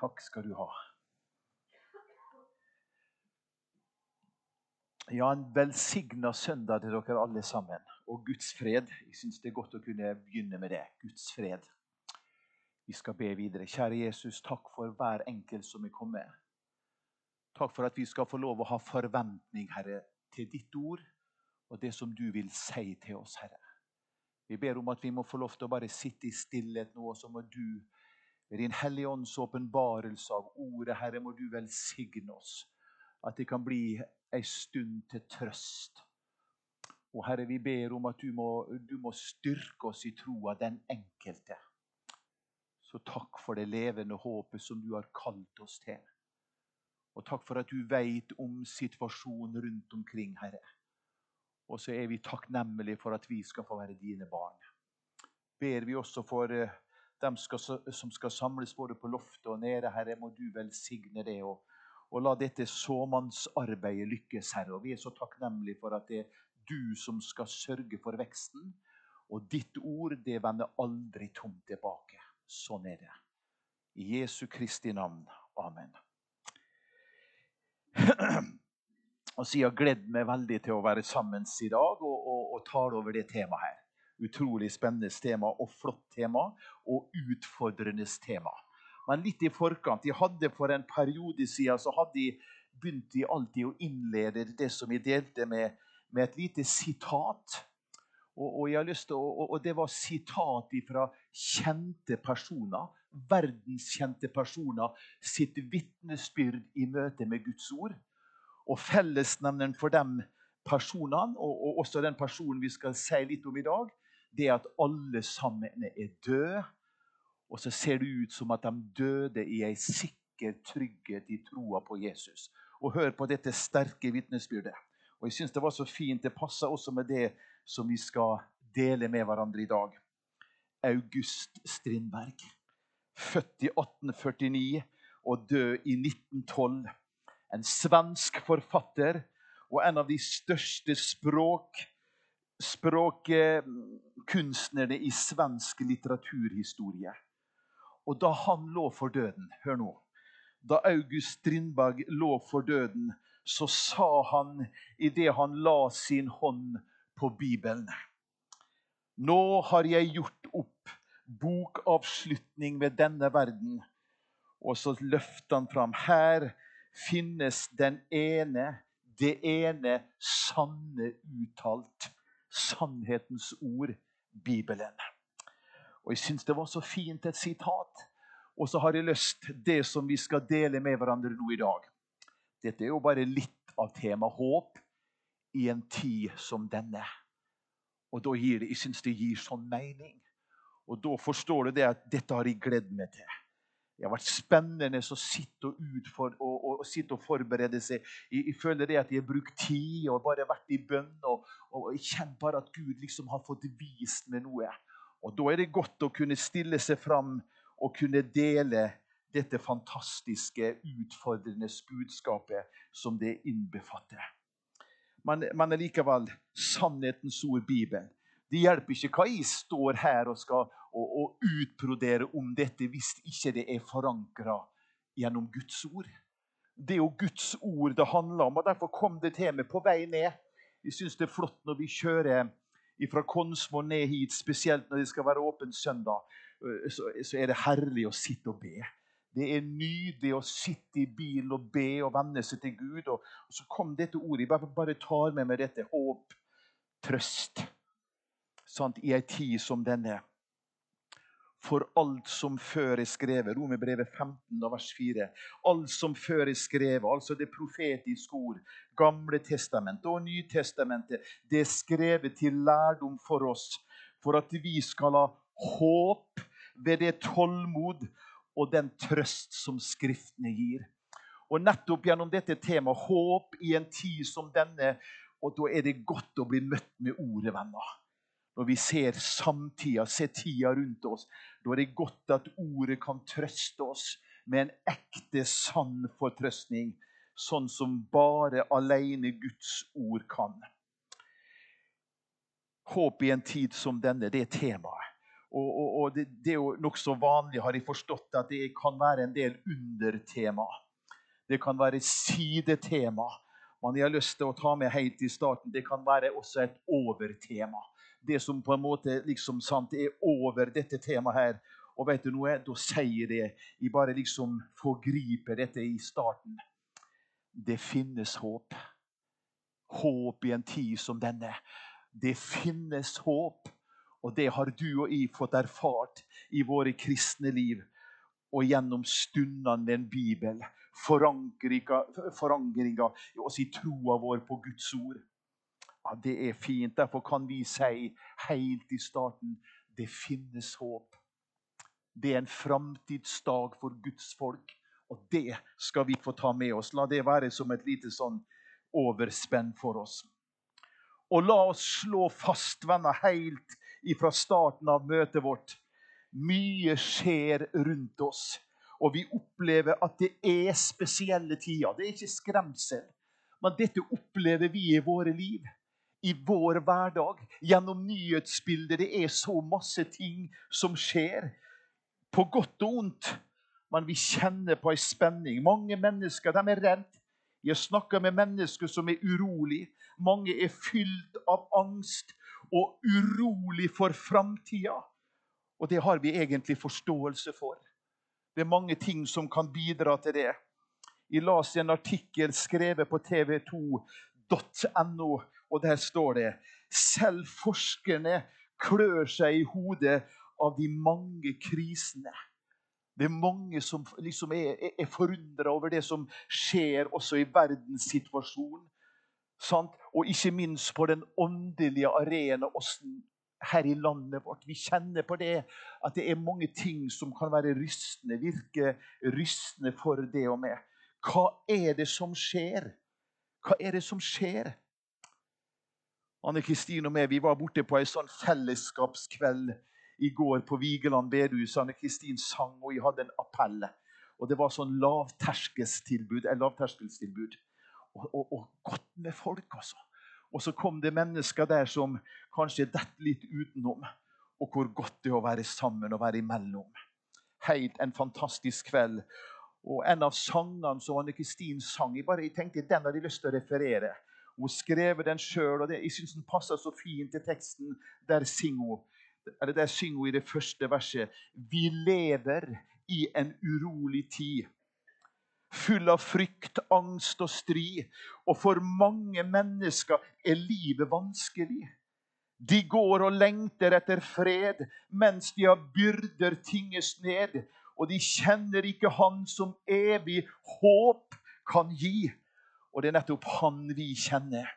Takk skal du ha. Ja, en velsigna søndag til dere alle sammen. Og Guds fred. Jeg syns det er godt å kunne begynne med det. Guds fred. Vi skal be videre. Kjære Jesus, takk for hver enkelt som er kommet. Takk for at vi skal få lov å ha forventning, Herre, til ditt ord og det som du vil si til oss, Herre. Vi ber om at vi må få lov til å bare sitte i stillhet nå, og så må du ved din Hellige Ånds åpenbarelse av ordet, Herre, må du velsigne oss. At det kan bli ei stund til trøst. Og Herre, vi ber om at du må, du må styrke oss i troa, den enkelte. Så takk for det levende håpet som du har kalt oss til. Og takk for at du veit om situasjonen rundt omkring, Herre. Og så er vi takknemlige for at vi skal få være dine barn. Ber vi også for eh, skal, som skal samles både på loftet og nede, Herre, må du velsigne det. og, og la dette såmannsarbeidet lykkes, Herre. Og vi er så takknemlige for at det er du som skal sørge for veksten. Og ditt ord, det vender aldri tomt tilbake. Sånn er det. I Jesu Kristi navn. Amen. Og så jeg har gledd meg veldig til å være sammen i dag og, og, og tale over det temaet her. Utrolig spennende tema og flott tema. Og utfordrende tema. Men litt i forkant. De hadde For en periode siden så hadde de begynt de alltid å innlede det som vi delte med, med et lite sitat. Og, og, jeg har lyst til å, og, det var sitat fra kjente personer. Verdenskjente personer sitt vitnesbyrd i møte med Guds ord. Og fellesnevneren for de personene, og, og, også den personen vi skal si litt om i dag, det at alle sammen er døde. Og så ser det ut som at de døde i ei sikker trygghet i troa på Jesus. Og hør på dette sterke vitnesbyrdet. Og jeg synes Det var så fint. Det passer også med det som vi skal dele med hverandre i dag. August Strindberg. Født i 1849 og død i 1912 en svensk forfatter og en av de største språk, språkkunstnerne i svensk litteraturhistorie. Og da han lå for døden Hør nå. Da August Strindberg lå for døden, så sa han idet han la sin hånd på Bibelen Nå har jeg gjort opp bokavslutning med denne verden. Og så løfter han fram. Her finnes den ene, det ene sanne uttalt. Sannhetens ord, Bibelen. Og Jeg syns det var så fint et sitat. Og så har jeg lyst det som vi skal dele med hverandre nå i dag. Dette er jo bare litt av temaet håp i en tid som denne. Og da gir det, Jeg syns det gir sånn mening. Og da forstår du det at dette har jeg gledd meg til. Det har vært spennende å sitte og, utfor, og, og, og, sitte og forberede seg. Jeg, jeg, føler det at jeg har brukt tid og bare vært i bønn. Og, og jeg kjenner bare at Gud liksom har fått vist meg noe. Og Da er det godt å kunne stille seg fram og kunne dele dette fantastiske, utfordrende budskapet som det innbefatter. Men, men likevel sannhetens ord, Bibelen. Det hjelper ikke hva jeg står her og skal og, og utbrodere om dette hvis ikke det er forankra gjennom Guds ord. Det er jo Guds ord det handler om, og derfor kom det til meg på vei ned. Jeg syns det er flott når vi kjører fra Konsmo ned hit, spesielt når det skal være åpen søndag. Øh, så, så er det herlig å sitte og be. Det er nydelig å sitte i bilen og be og venne seg til Gud. Og, og så kom dette ordet. Jeg bare, bare tar med meg dette. Håp, trøst sant, i ei tid som denne. For alt som før er skrevet, Romerbrevet 15, vers 4. Alt som før er skrevet, altså det profetiske ord, Gamle testamentet og Nytestamentet, det er skrevet til lærdom for oss, for at vi skal ha håp ved det tålmod og den trøst som Skriftene gir. Og nettopp gjennom dette temaet håp i en tid som denne, og da er det godt å bli møtt med ordet, venner når vi ser samtida, ser tida rundt oss, da er det godt at ordet kan trøste oss med en ekte, sann fortrøstning, sånn som bare alene Guds ord kan. Håp i en tid som denne, det er temaet. Og, og, og det, det, er jo nokså vanlig, har jeg forstått, at det kan være en del undertema. Det kan være sidetema. Man har lyst til å ta med helt i starten. Det kan være også et overtema. Det som på en måte liksom sant, er over dette temaet her. Og vet du noe? Da sier det Jeg bare liksom forgriper dette i starten. Det finnes håp. Håp i en tid som denne. Det finnes håp. Og det har du og jeg fått erfart i våre kristne liv og gjennom stundene med en bibel. Forankringa oss i troa vår på Guds ord. Ja, Det er fint. Derfor kan vi si helt i starten det finnes håp. Det er en framtidsdag for Guds folk, og det skal vi få ta med oss. La det være som et lite sånn overspenn for oss. Og la oss slå fast, venner, helt fra starten av møtet vårt. Mye skjer rundt oss, og vi opplever at det er spesielle tider. Det er ikke skremsel, men dette opplever vi i våre liv. I vår hverdag, gjennom nyhetsbildet. Det er så masse ting som skjer. På godt og ondt. Men vi kjenner på ei spenning. Mange mennesker de er redd. Jeg snakker med mennesker som er urolig. Mange er fylt av angst og urolig for framtida. Og det har vi egentlig forståelse for. Det er mange ting som kan bidra til det. Jeg las en artikkel skrevet på tv2.no, og der står det selv forskerne klør seg i hodet av de mange krisene. Det er mange som liksom er, er forundra over det som skjer også i verdenssituasjonen. Sant? Og ikke minst på den åndelige arena her i landet vårt. Vi kjenner på det at det er mange ting som kan være rystende, virke rystende for det og meg. Hva er det som skjer? Hva er det som skjer? Anne Kristin og meg vi var borte på en sånn fellesskapskveld i går på Vigeland bedehus. Anne Kristin sang, og jeg hadde en appell. Og Det var sånn lavterskelstilbud. lavterskeltilbud. og, og, og godt med folk, altså. Og så kom det mennesker der som kanskje detter litt utenom. Og hvor godt det er å være sammen og være imellom. Helt en fantastisk kveld. Og en av sangene som Anne Kristin sang, jeg, bare, jeg tenkte den har jeg lyst til å referere. Hun skrev den sjøl, og det, jeg syns den passer så fint til teksten. Der synger hun der synger hun i det første verset Vi lever i en urolig tid full av frykt, angst og strid. Og for mange mennesker er livet vanskelig. De går og lengter etter fred mens de har byrder tinges ned. Og de kjenner ikke Han som evig håp kan gi. Og det er nettopp Han vi kjenner.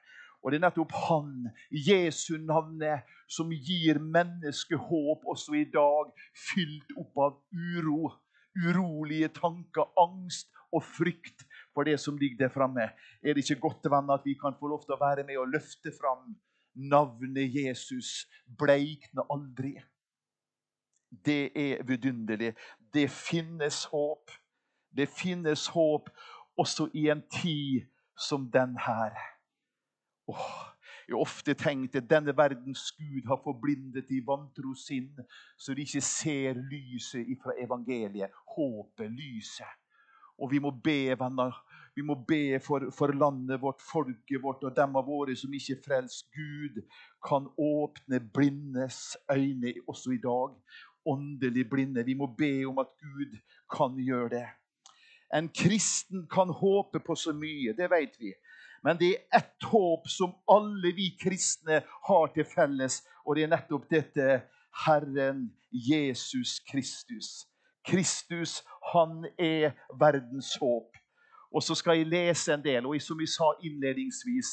Og det er nettopp Han, Jesu navnet, som gir mennesket håp også i dag, fylt opp av uro, urolige tanker, angst og frykt for det som ligger der framme. Er det ikke godt venner, at vi kan få lov til å være med og løfte fram navnet Jesus? Bleikne aldri. Det er vidunderlig. Det finnes håp. Det finnes håp også i en tid som den her. Åh, jeg har ofte tenkt at denne verdens Gud har forblindet i vantro sinn, så de ikke ser lyset fra evangeliet. Håpet, lyset. Og vi må be, venner. Vi må be for, for, landet vårt, folket vårt og dem av våre som ikke er frelst. Gud kan åpne blindes øyne også i dag. Åndelig blinde. Vi må be om at Gud kan gjøre det. En kristen kan håpe på så mye, det vet vi. Men det er ett håp som alle vi kristne har til felles, og det er nettopp dette Herren Jesus Kristus. Kristus, han er verdens håp. Og så skal jeg lese en del. Og som vi sa innledningsvis,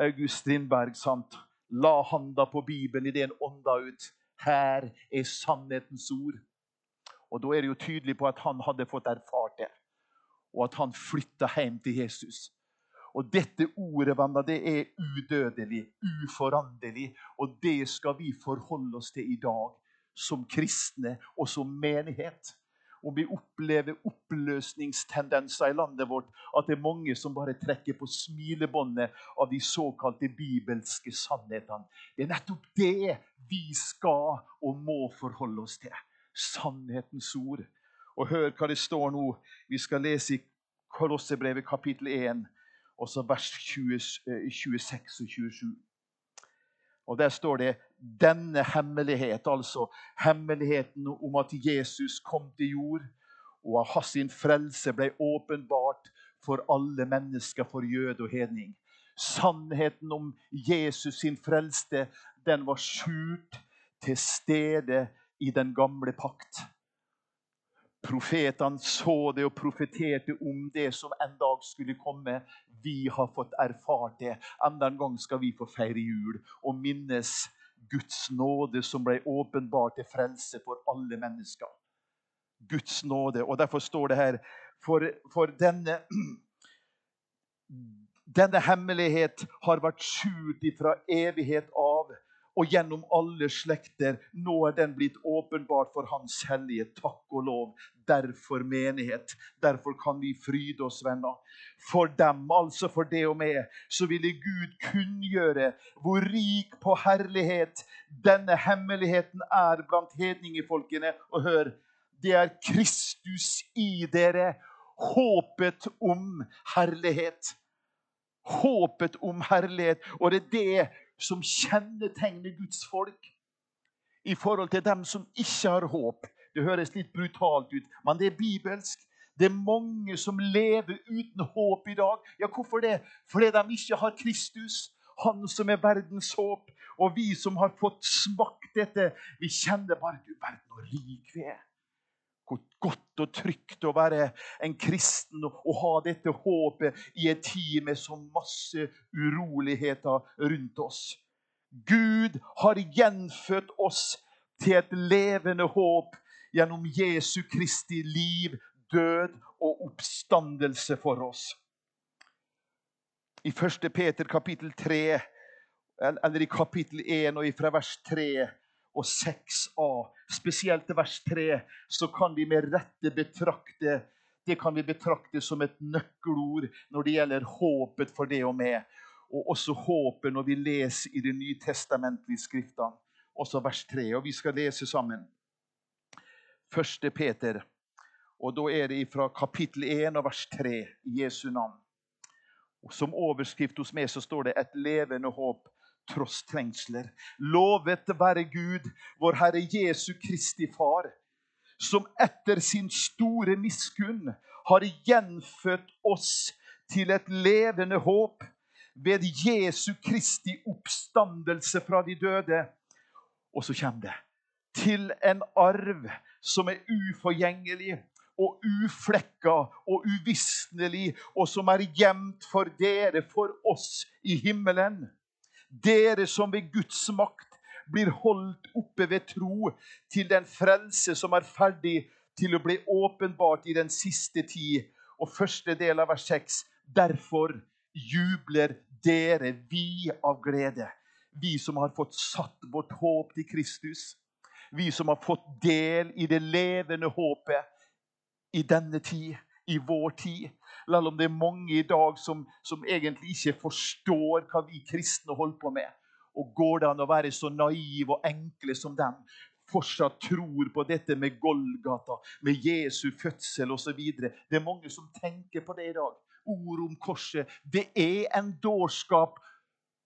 August Strindberg sant? La handa på Bibelen idet en ånda ut. Her er sannhetens ord. Og Da er det jo tydelig på at han hadde fått erfart det, og at han flytta hjem til Jesus. Og dette ordet venner, det er udødelig, uforanderlig, og det skal vi forholde oss til i dag som kristne og som menighet. om vi opplever oppløsningstendenser i landet vårt, at det er mange som bare trekker på smilebåndet av de såkalte bibelske sannhetene. Det er nettopp det vi skal og må forholde oss til. Sannhetens ord. Og hør hva det står nå. Vi skal lese i Kolossebrevet kapittel 1, også vers 20, 26 eh, og 27. Og Der står det denne hemmelighet, altså hemmeligheten om at Jesus kom til jord, og at hans sin frelse ble åpenbart for alle mennesker, for jøde og hedning. Sannheten om Jesus sin frelste, den var skjult til stede i den gamle pakt. Profetene så det og profeterte om det som en dag skulle komme. Vi har fått erfart det. Enda en gang skal vi få feire jul og minnes Guds nåde som ble åpenbart til frelse for alle mennesker. Guds nåde. Og Derfor står det her For, for denne denne hemmelighet har vært skjult fra evighet av og gjennom alle slekter. Nå er den blitt åpenbart for Hans hellige. Takk og lov. Derfor menighet. Derfor kan vi fryde oss, venner. For dem, altså for det og meg, så ville Gud kunngjøre hvor rik på herlighet denne hemmeligheten er blant hedningefolkene. Og hør, det er Kristus i dere, håpet om herlighet. Håpet om herlighet. Og det er det som kjennetegner Guds folk i forhold til dem som ikke har håp. Det høres litt brutalt ut, men det er bibelsk. Det er mange som lever uten håp i dag. Ja, Hvorfor det? Fordi de ikke har Kristus, Han som er verdens håp. Og vi som har fått smakt dette, vi kjenner bare du verden hvor rik vi er. Hvor godt og trygt å være en kristen og, ha dette håpet i en tid med så masse uroligheter rundt oss. Gud har gjenfødt oss til et levende håp gjennom Jesu Kristi liv, død og oppstandelse for oss. I 1. Peter kapittel 3, eller i kapittel 1 og fra vers 3 og 6a, spesielt til vers 3, så kan vi med rette betrakte det kan vi betrakte som et nøkkelord når det gjelder håpet for det og meg. Og også håpet når vi leser i Det nye testamentlige skriftene. Også vers 3. Og vi skal lese sammen. Første Peter. Og da er det fra kapittel 1 og vers 3 i Jesu navn. Og som overskrift hos meg så står det 'et levende håp tross trengsler. Lovet være Gud, vår Herre Jesu Kristi Far, som etter sin store miskunn har gjenfødt oss til et levende håp ved Jesu Kristi oppstandelse fra de døde. Og så kommer det til en arv som er uforgjengelig og uflekka og uvisnelig, og som er gjemt for dere, for oss i himmelen. Dere som ved Guds makt blir holdt oppe ved tro til den frelse som er ferdig til å bli åpenbart i den siste tid. Og første del av vers 6. Derfor jubler dere, vi av glede. Vi som har fått satt vårt håp til Kristus. Vi som har fått del i det levende håpet i denne tid i vår tid. Selv om det er mange i dag som, som egentlig ikke forstår hva vi kristne holder på med. Og går det an å være så naive og enkle som dem? Fortsatt tror på dette med Golgata, med Jesu fødsel osv. Det er mange som tenker på det i dag. Ord om korset. Det er en dårskap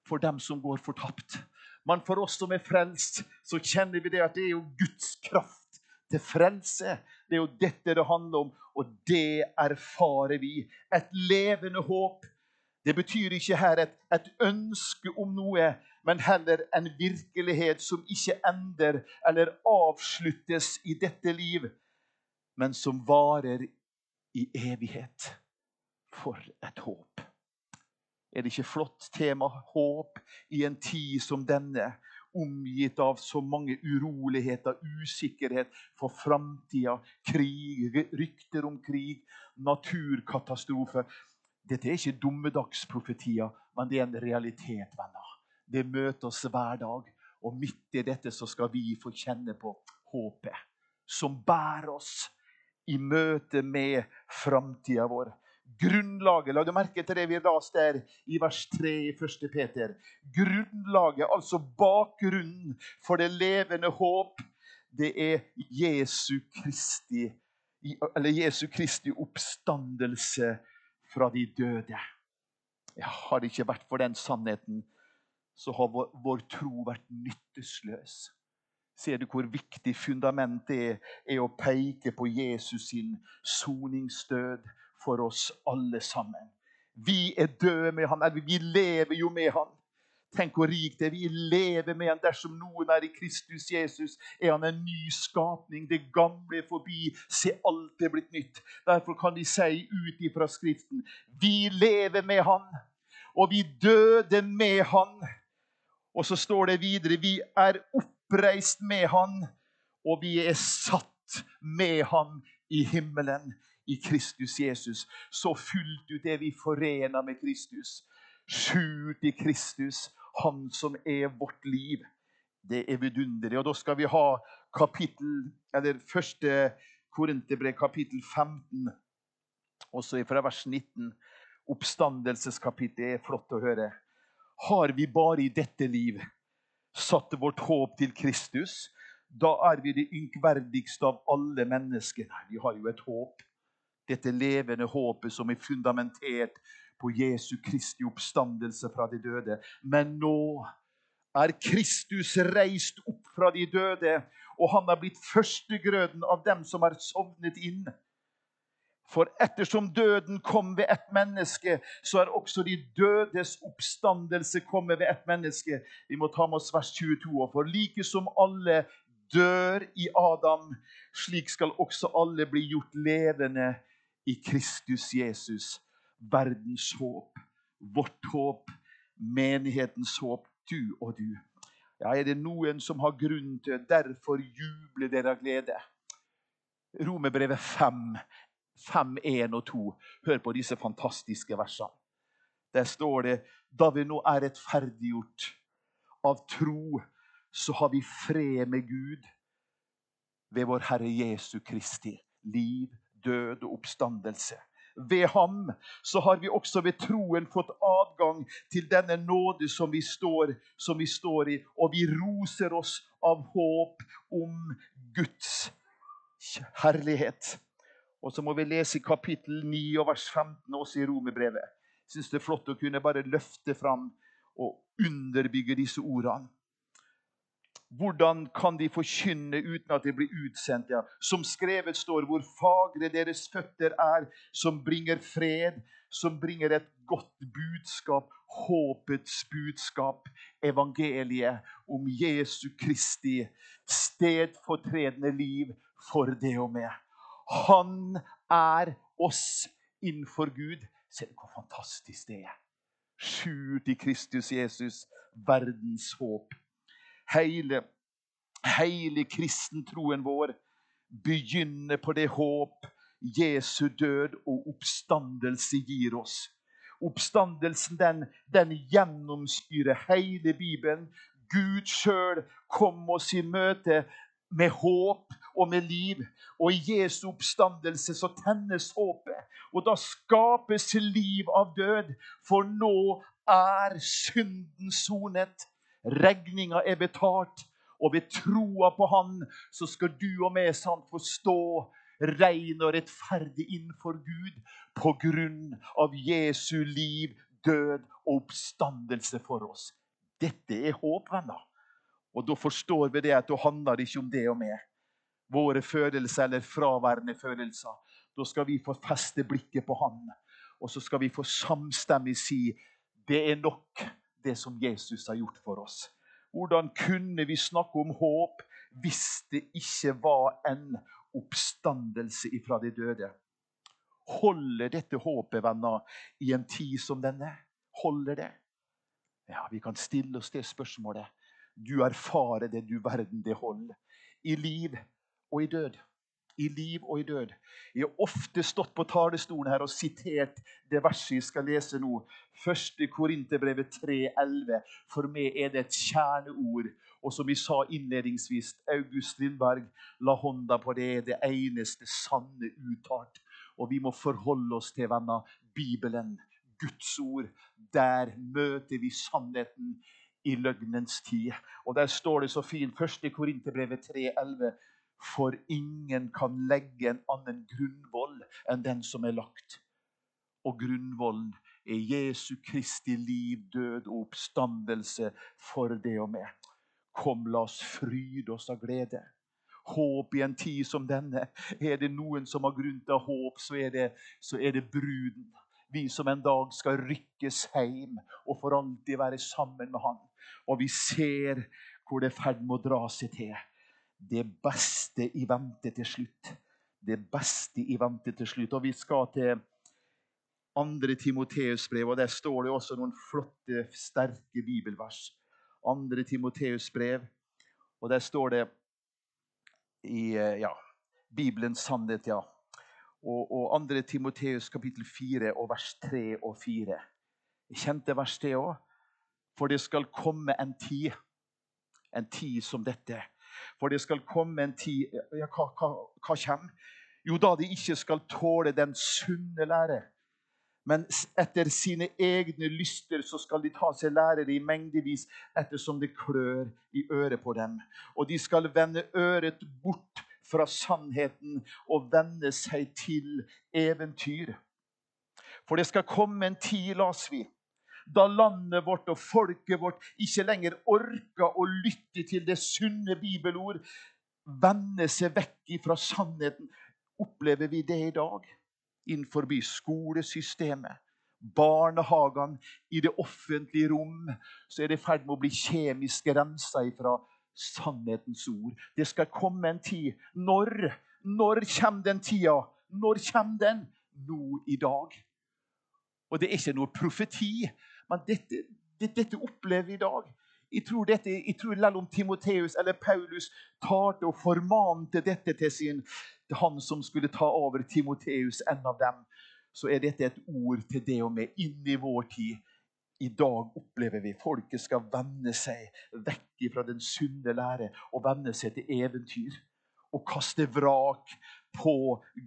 for dem som går fortapt. Men for oss som er frelst, så kjenner vi det at det er jo Guds kraft til frelse. Det er jo dette det handler om, og det erfarer vi. Et levende håp. Det betyr ikke her et, et ønske om noe, men heller en virkelighet som ikke ender eller avsluttes i dette liv, men som varer i evighet. For et håp! Er det ikke flott tema? Håp i en tid som denne omgitt av så mange uroligheter, usikkerhet for framtida, krig, rykter om krig, naturkatastrofer. Dette er ikke dommedagsprofetier, men det er en realitet, venner. Det møter oss hver dag. Og midt i dette så skal vi få kjenne på håpet som bærer oss i møte med framtida vår. Grunnlaget La du merke til det vi leste der i vers 3 i 1. Peter? Grunnlaget, altså bakgrunnen for det levende håp, det er Jesu Kristi, Jesu Kristi oppstandelse fra de døde. Ja, har det ikke vært for den sannheten, så har vår, vår tro vært nyttesløs. Ser du hvor viktig fundamentet er, er å peke på Jesus sin soningsdød for oss alle sammen. Vi er døde med han, eller vi lever jo med han. Tenk hvor rikt det er. Vi lever med han. Dersom noen er i Kristus Jesus, er han en ny skapning. Det gamle er forbi. Se, alt er blitt nytt. Derfor kan de si ut ifra Skriften vi lever med han, og vi døde med han. Og så står det videre vi er oppreist med han, og vi er satt med han i himmelen i Kristus Jesus. Så fullt ut er vi forena med Kristus. Skjult i Kristus, Han som er vårt liv. Det er vidunderlig. Og da skal vi ha kapittel, eller første Korinterbrev, kapittel 15, også fra vers 19. Oppstandelseskapittel er flott å høre. Har vi bare i dette liv satt vårt håp til Kristus, da er vi det ynkverdigste av alle mennesker. Nei, vi har jo et håp dette levende håpet som er fundamentert på Jesu Kristi oppstandelse fra de døde. Men nå er Kristus reist opp fra de døde, og han er blitt førstegrøden av dem som er sovnet inn. For ettersom døden kom ved ett menneske, så er også de dødes oppstandelse kommet ved ett menneske. Vi må ta med oss vers 22. For like som alle dør i Adam, slik skal også alle bli gjort levende i Kristus Jesus, verdens håp, vårt håp, menighetens håp, du og du. Ja, Er det noen som har grunn til derfor jubler dere av glede? Romerbrevet 5, 5, 1 og 2. Hør på disse fantastiske versene. Der står det da vi nå er rettferdiggjort av tro, så har vi fred med Gud ved vår Herre Jesu Kristi liv død og oppstandelse. Ved ham så har vi også ved troen fått adgang til denne nåde som vi står, som vi står i, og vi roser oss av håp om Guds herlighet. Og så må vi lese kapittel 9 og vers 15 også i Romerbrevet. Jeg syns det er flott å kunne bare løfte fram og underbygge disse ordene. Hvordan kan de forkynne uten at de blir utsendt? Ja. Som skrevet står, hvor fagre deres føtter er, som bringer fred, som bringer et godt budskap, håpets budskap, evangeliet om Jesu Kristi stedfortredende liv for det og med. Han er oss innenfor Gud. Se hvor fantastisk det er. Skjult i Kristus Jesus, verdens håp hele, hele kristentroen vår begynner på det håp Jesu død og oppstandelse gir oss. Oppstandelsen den, den gjennomstyrer hele Bibelen. Gud sjøl kom oss i møte med håp og med liv. Og i Jesu oppstandelse så tennes håpet. Og da skapes liv av død, for nå er synden sonet. Regninga er betalt, og ved troa på Han så skal du og vi sant få stå rein og rettferdig innenfor Gud på grunn av Jesu liv, død og oppstandelse for oss. Dette er håp, venner. Og da forstår vi det at det handler ikke om det og meg. Våre følelser eller fraværende følelser. Da skal vi få feste blikket på Han. Og så skal vi få samstemmig si det er nok det som Jesus har gjort for oss. Hvordan kunne vi snakke om håp hvis det ikke var en oppstandelse ifra de døde? Holder dette håpet, venner, i en tid som denne? Holder det? Ja, Vi kan stille oss det spørsmålet. Du erfarer det, du verden, det holder. I liv og i død i liv og i død. Jeg har ofte stått på talerstolen her og sitert det verset jeg skal lese nå. 1. Korinterbrevet 3,11. For meg er det et kjerneord Og som vi sa innledningsvis, August Lindberg la hånda på det, det eneste sanne uttalt. Og vi må forholde oss til venner, Bibelen, Guds ord. Der møter vi sannheten i løgnens tid. Og der står det så fint, 1. Korinterbrevet 3,11.: For ingen kan legge en annen grunnvoll enn den som er lagt. Og grunnvollen er Jesu Kristi liv, død og oppstandelse for det og med. Kom, la oss fryde oss av glede. Håp i en tid som denne. Er det noen som har grunn til håp, så er det, så er det bruden. Vi som en dag skal rykkes hjem og for alltid være sammen med Han. Og vi ser hvor det er i ferd med å dra seg til. Det beste i vente til slutt. Det beste i vente til slutt. Og vi skal til 2. Timoteus brev, og der står det også noen flotte, sterke bibelvers 2. Timoteus brev. Og der står det i eh, ja, Bibelens sannhet, ja. Og, og 2. Timoteus kapittel 4 og vers 3 og 4. Kjente vers, det òg. For det skal komme en tid, en tid som dette. For det skal komme en tid ja, hva, hva, hva kommer? Jo, da de ikke skal tåle den sunne lære men etter sine egne lyster så skal de ta seg lærere i mengdevis ettersom det klør i øret på dem. Og de skal vende øret bort fra sannheten og vende seg til eventyr. For det skal komme en tid, las vi, da landet vårt og folket vårt ikke lenger orker å lytte til det sunne bibelord, vende seg vekk fra sannheten. Opplever vi det i dag? innenfor skolesystemet, barnehagene, i det offentlige rom, så er det i ferd med å bli kjemisk rensa fra sannhetens ord. Det skal komme en tid. Når? Når kommer den tida? Når kommer den? Nå i dag. Og det er ikke noe profeti, men dette, dette, opplever vi i dag. Jeg tror, dette, jeg tror om Timoteus eller Paulus talte og formante dette til sin til han som skulle ta over Timoteus, en av dem, så er dette et ord til det og med inn i vår tid. I dag opplever vi folket skal vende seg vekk fra den sunne lære og vende seg til eventyr. Og kaste vrak på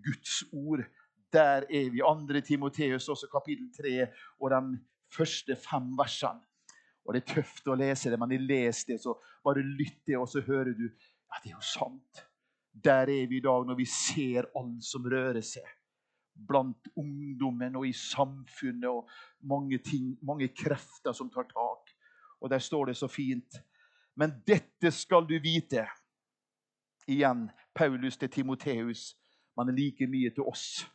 Guds ord. Der er vi. 2. Timoteus, også kapittel 3, og de første fem versene. Og Det er tøft å lese det, men jeg leser det, så bare lytt det, og så hører du ja, det er jo sant. Der er vi i dag når vi ser alt som rører seg. Blant ungdommen og i samfunnet og mange, ting, mange krefter som tar tak. Og der står det så fint. Men dette skal du vite. Igjen Paulus til Timoteus, men like mye til oss,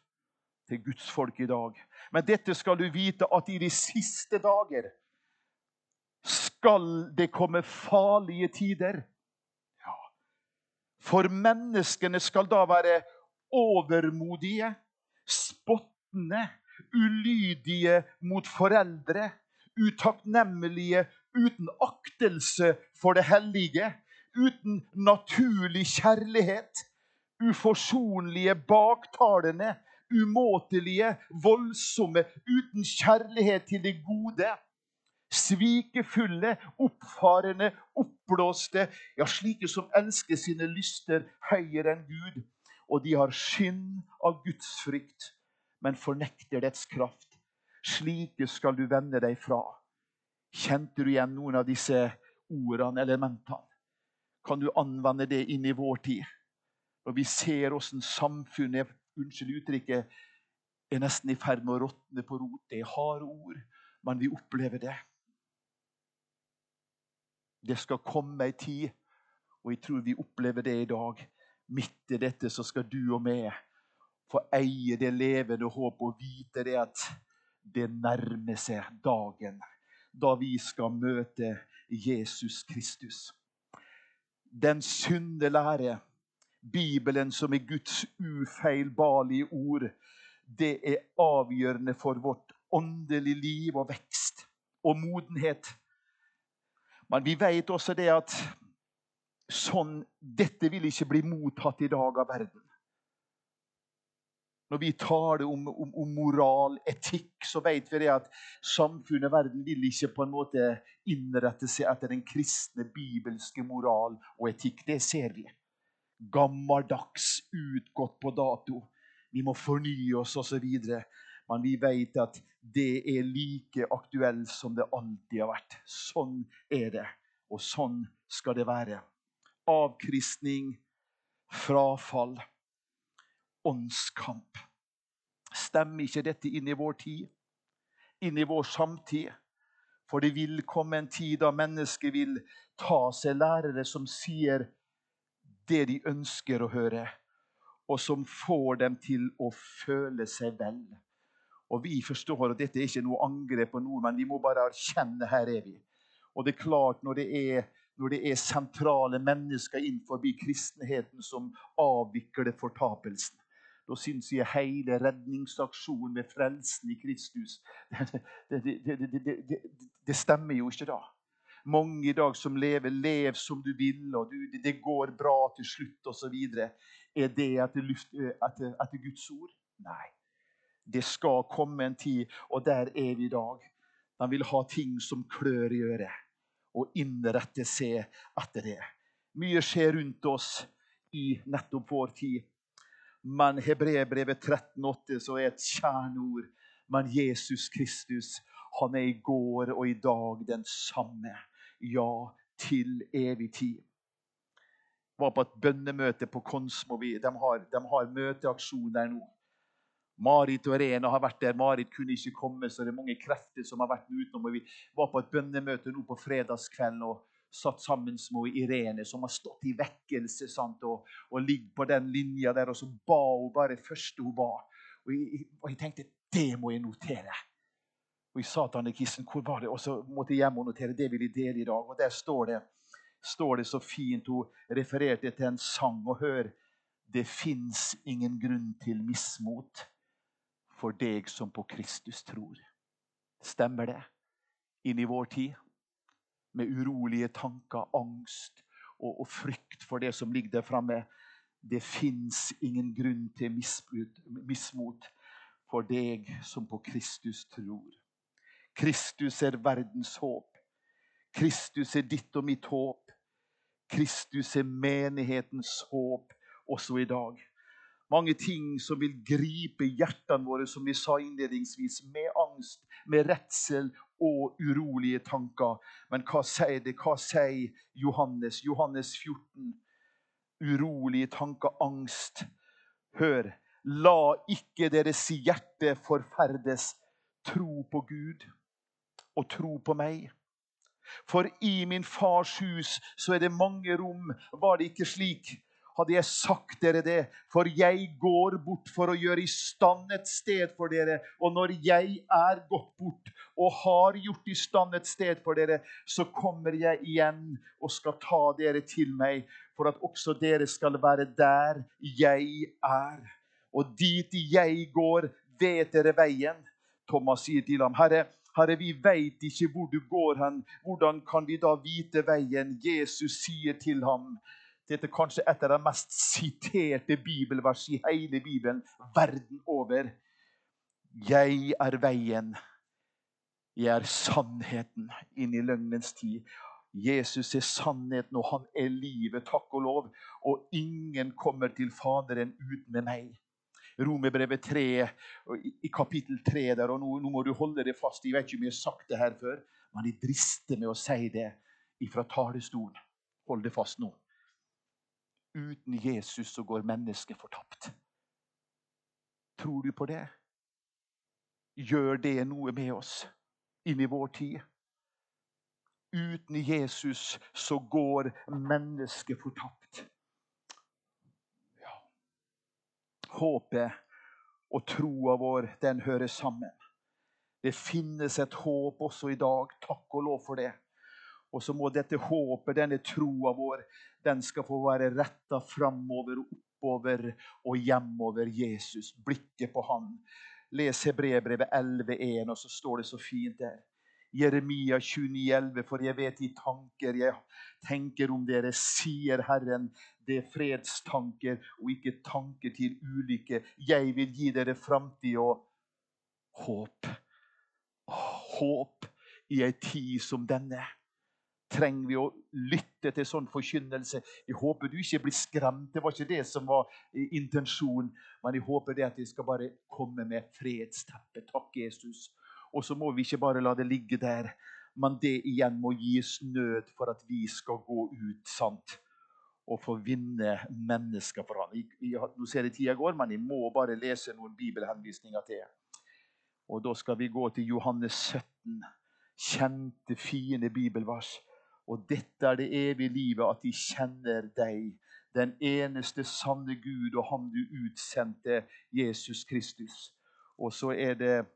til Guds folk i dag. Men dette skal du vite, at i de siste dager skal det komme farlige tider. For menneskene skal da være overmodige, spottende, ulydige mot foreldre, utakknemlige, uten aktelse for det hellige, uten naturlig kjærlighet, uforsonlige, baktalende, umåtelige, voldsomme, uten kjærlighet til det gode svikefulle, oppfarende, oppblåste, ja, slike som elsker sine lyster høyere enn Gud. Og de har skinn av Guds frykt, men fornekter dets kraft. Slike skal du vende deg fra. Kjente du igjen noen av disse ordene, elementene? Kan du anvende det inn i vår tid? Når vi ser åssen samfunnet unnskyld uttrykket, er nesten i ferd med å råtne på rot. Det er harde ord, men vi opplever det. Det skal komme ei tid, og jeg tror vi opplever det i dag. Midt i dette så skal du og meg få eie det levende håp og vite det at det nærmer seg dagen da vi skal møte Jesus Kristus. Den sunne lære, Bibelen som er Guds ufeilbarlige ord, det er avgjørende for vårt åndelige liv og vekst og modenhet. Men vi vet også det at sånn, dette vil ikke bli mottatt i dag av verden. Når vi taler om, om, om moral, etikk, så vet vi det at samfunnet og verden vil ikke på en måte innrette seg etter den kristne, bibelske moral og etikk. Det ser vi. Gammeldags, utgått på dato. Vi må fornye oss osv. Men vi vet at det er like aktuelt som det alltid har vært. Sånn er det, og sånn skal det være. Avkristning, frafall åndskamp. Stemmer ikke dette inn i vår tid, inn i vår samtid? For det vil komme en tid da mennesket vil ta seg lærere som sier det de ønsker å høre, og som får dem til å føle seg vel. Og Vi forstår at dette er ikke noe angrep på noe, men vi må bare erkjenne her er vi. Og det er klart Når det er, når det er sentrale mennesker innenfor kristenheten som avvikler fortapelsen, da syns jeg hele redningsaksjonen ved frelsen i Kristus det, det, det, det, stemmer jo ikke da. Mange i dag som lever, lev som du vil, og du, det, går bra til slutt osv. Er det etter, etter, etter Guds ord? Nei. Det skal komme en tid, og der er vi i dag. De vil ha ting som klør i øret, og innrette seg etter det. Mye skjer rundt oss i nettopp vår tid. Men Hebreerbrevet 13,8 så er et kjerneord. Men Jesus Kristus, han er i går og i dag den samme. Ja, til evig tid. Jeg var på et bønnemøte på Konsmo. De har, de har møteaksjon der nå. Marit og Rena har vært der. Marit kunne ikke komme, så det er mange krefter som har vært utenom. Vi var på et bønnemøte nå på fredagskvelden. og satt sammen med Irene, som har stått i vekkelse sant? Og, og ligger på den linja der. Og så ba hun bare første hun ba. Og jeg, og jeg, tenkte det må jeg notere. Og jeg sa til Anne Kissen hvor var det? Og så måtte jeg hjem og notere. Det vil jeg dele i dag. Og der står det, står det så fint. Hun refererte til en sang. Og hør Det fins ingen grunn til mismot for deg som på Kristus tror. Stemmer det inn i vår tid? med urolige tanker, angst og, og frykt for det som ligger der framme. Det fins ingen grunn til mismot for deg som på Kristus tror. Kristus er verdens håp. Kristus er ditt og mitt håp. Kristus er menighetens håp også i dag. Mange ting som vil gripe hjertene våre, som vi sa innledningsvis, med angst, med redsel og urolige tanker. Men hva sier det? Hva sier Johannes? Johannes 14. Urolige tanker, angst. Hør, la ikke deres hjerte forferdes. Tro på Gud og tro på meg. For i min fars hus så er det mange rom. Var det ikke slik? hadde jeg sagt dere det, for jeg går bort for å gjøre i stand et sted for dere. Og når jeg er gått bort og har gjort i stand et sted for dere, så kommer jeg igjen og skal ta dere til meg, for at også dere skal være der jeg er. Og dit jeg går, vet dere veien. Thomas sier til ham, Herre, Herre, vi veit ikke hvor du går hen. Hvordan kan vi da vite veien? Jesus sier til ham, dette er kanskje et av de mest siterte bibelvers i hele Bibelen verden over. Jeg er veien. Jeg er sannheten inn i løgnens tid. Jesus er sannheten, og han er livet, takk og lov. Og ingen kommer til Faderen uten med meg. Romerbrevet 3, i kapittel 3 der, og nå, nå, må du holde det fast. Jeg vet ikke om jeg har sagt det her før, men jeg drister med å si det fra talerstolen. Hold det fast nå. Uten Jesus så går mennesket fortapt. Tror du på det? Gjør det noe med oss inn i vår tid? Uten Jesus så går mennesket fortapt. Ja. Håpet og troa vår, den hører sammen. Det finnes et håp også i dag. Takk og lov for det. Og så må dette håpet, denne troa vår, den skal få være retta framover oppover og hjemover Jesus. Blikket på Han. Les Hebrebrevet 11,1, og så står det så fint der. Jeremia 29,11, for jeg vet de tanker jeg tenker om dere, sier Herren. Det er fredstanker og ikke tanker til ulykke. Jeg vil gi dere framtid og håp. Håp i ei tid som denne. Trenger vi å lytte til sånn forkynnelse? Jeg håper du ikke blir skremt. Det var ikke det som var intensjonen. Men jeg håper det at jeg skal bare komme med fredsteppe. Takk, Jesus. Og så må vi ikke bare la det ligge der, men det igjen må gis nød for at vi skal gå ut sant? og få vinne mennesker for ham. nå ser jeg tida går, men jeg må bare lese noen bibelhenvisninger til. Og Da skal vi gå til Johannes 17, kjente, fine bibelvers. Og dette er det evige livet, at de kjenner deg, den eneste sanne Gud, og Han du utsendte, Jesus Kristus. Og så er det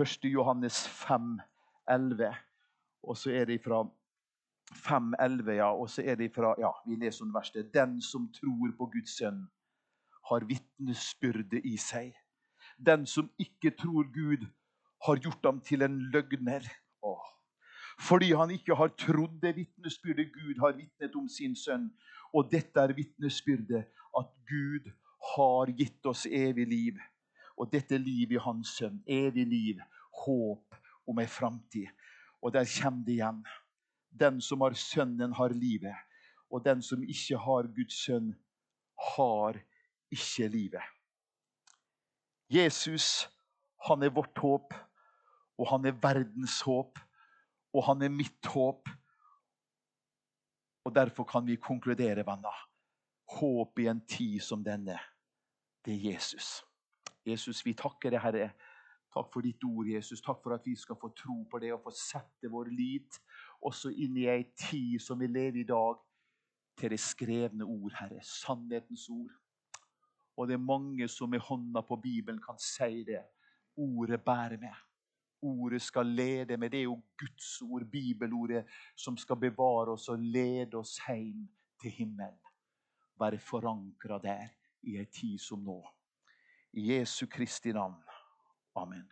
1. Johannes 5, 11. Og så er det fra 5, 11, ja. Og så er det fra ja, vi leser om verste. Den som tror på Guds sønn, har vitnesbyrde i seg. Den som ikke tror Gud, har gjort ham til en løgner. Åh. Fordi han ikke har trodd det vitnesbyrdet Gud har vitnet om sin sønn. Og dette er vitnesbyrdet at Gud har gitt oss evig liv. Og dette livet i Hans sønn. Evig liv, håp om ei framtid. Og der kommer det igjen. Den som har Sønnen, har livet. Og den som ikke har Guds sønn, har ikke livet. Jesus, han er vårt håp, og han er verdens håp, og han er mitt håp. Og Derfor kan vi konkludere, venner. Håp i en tid som denne, det er Jesus. Jesus, vi takker deg, Herre. Takk for ditt ord, Jesus. Takk for at vi skal få tro på det og få sette vår lit også inn i ei tid som vi lever i dag, til det skrevne ord, Herre. Sannhetens ord. Og det er mange som med hånda på Bibelen kan si det. Ordet bærer med. Ordet skal lede med. Det er jo Guds ord, bibelordet, som skal bevare oss og lede oss hjem til himmelen. Være forankra der i ei tid som nå. Jesu Kristi navn. Amen.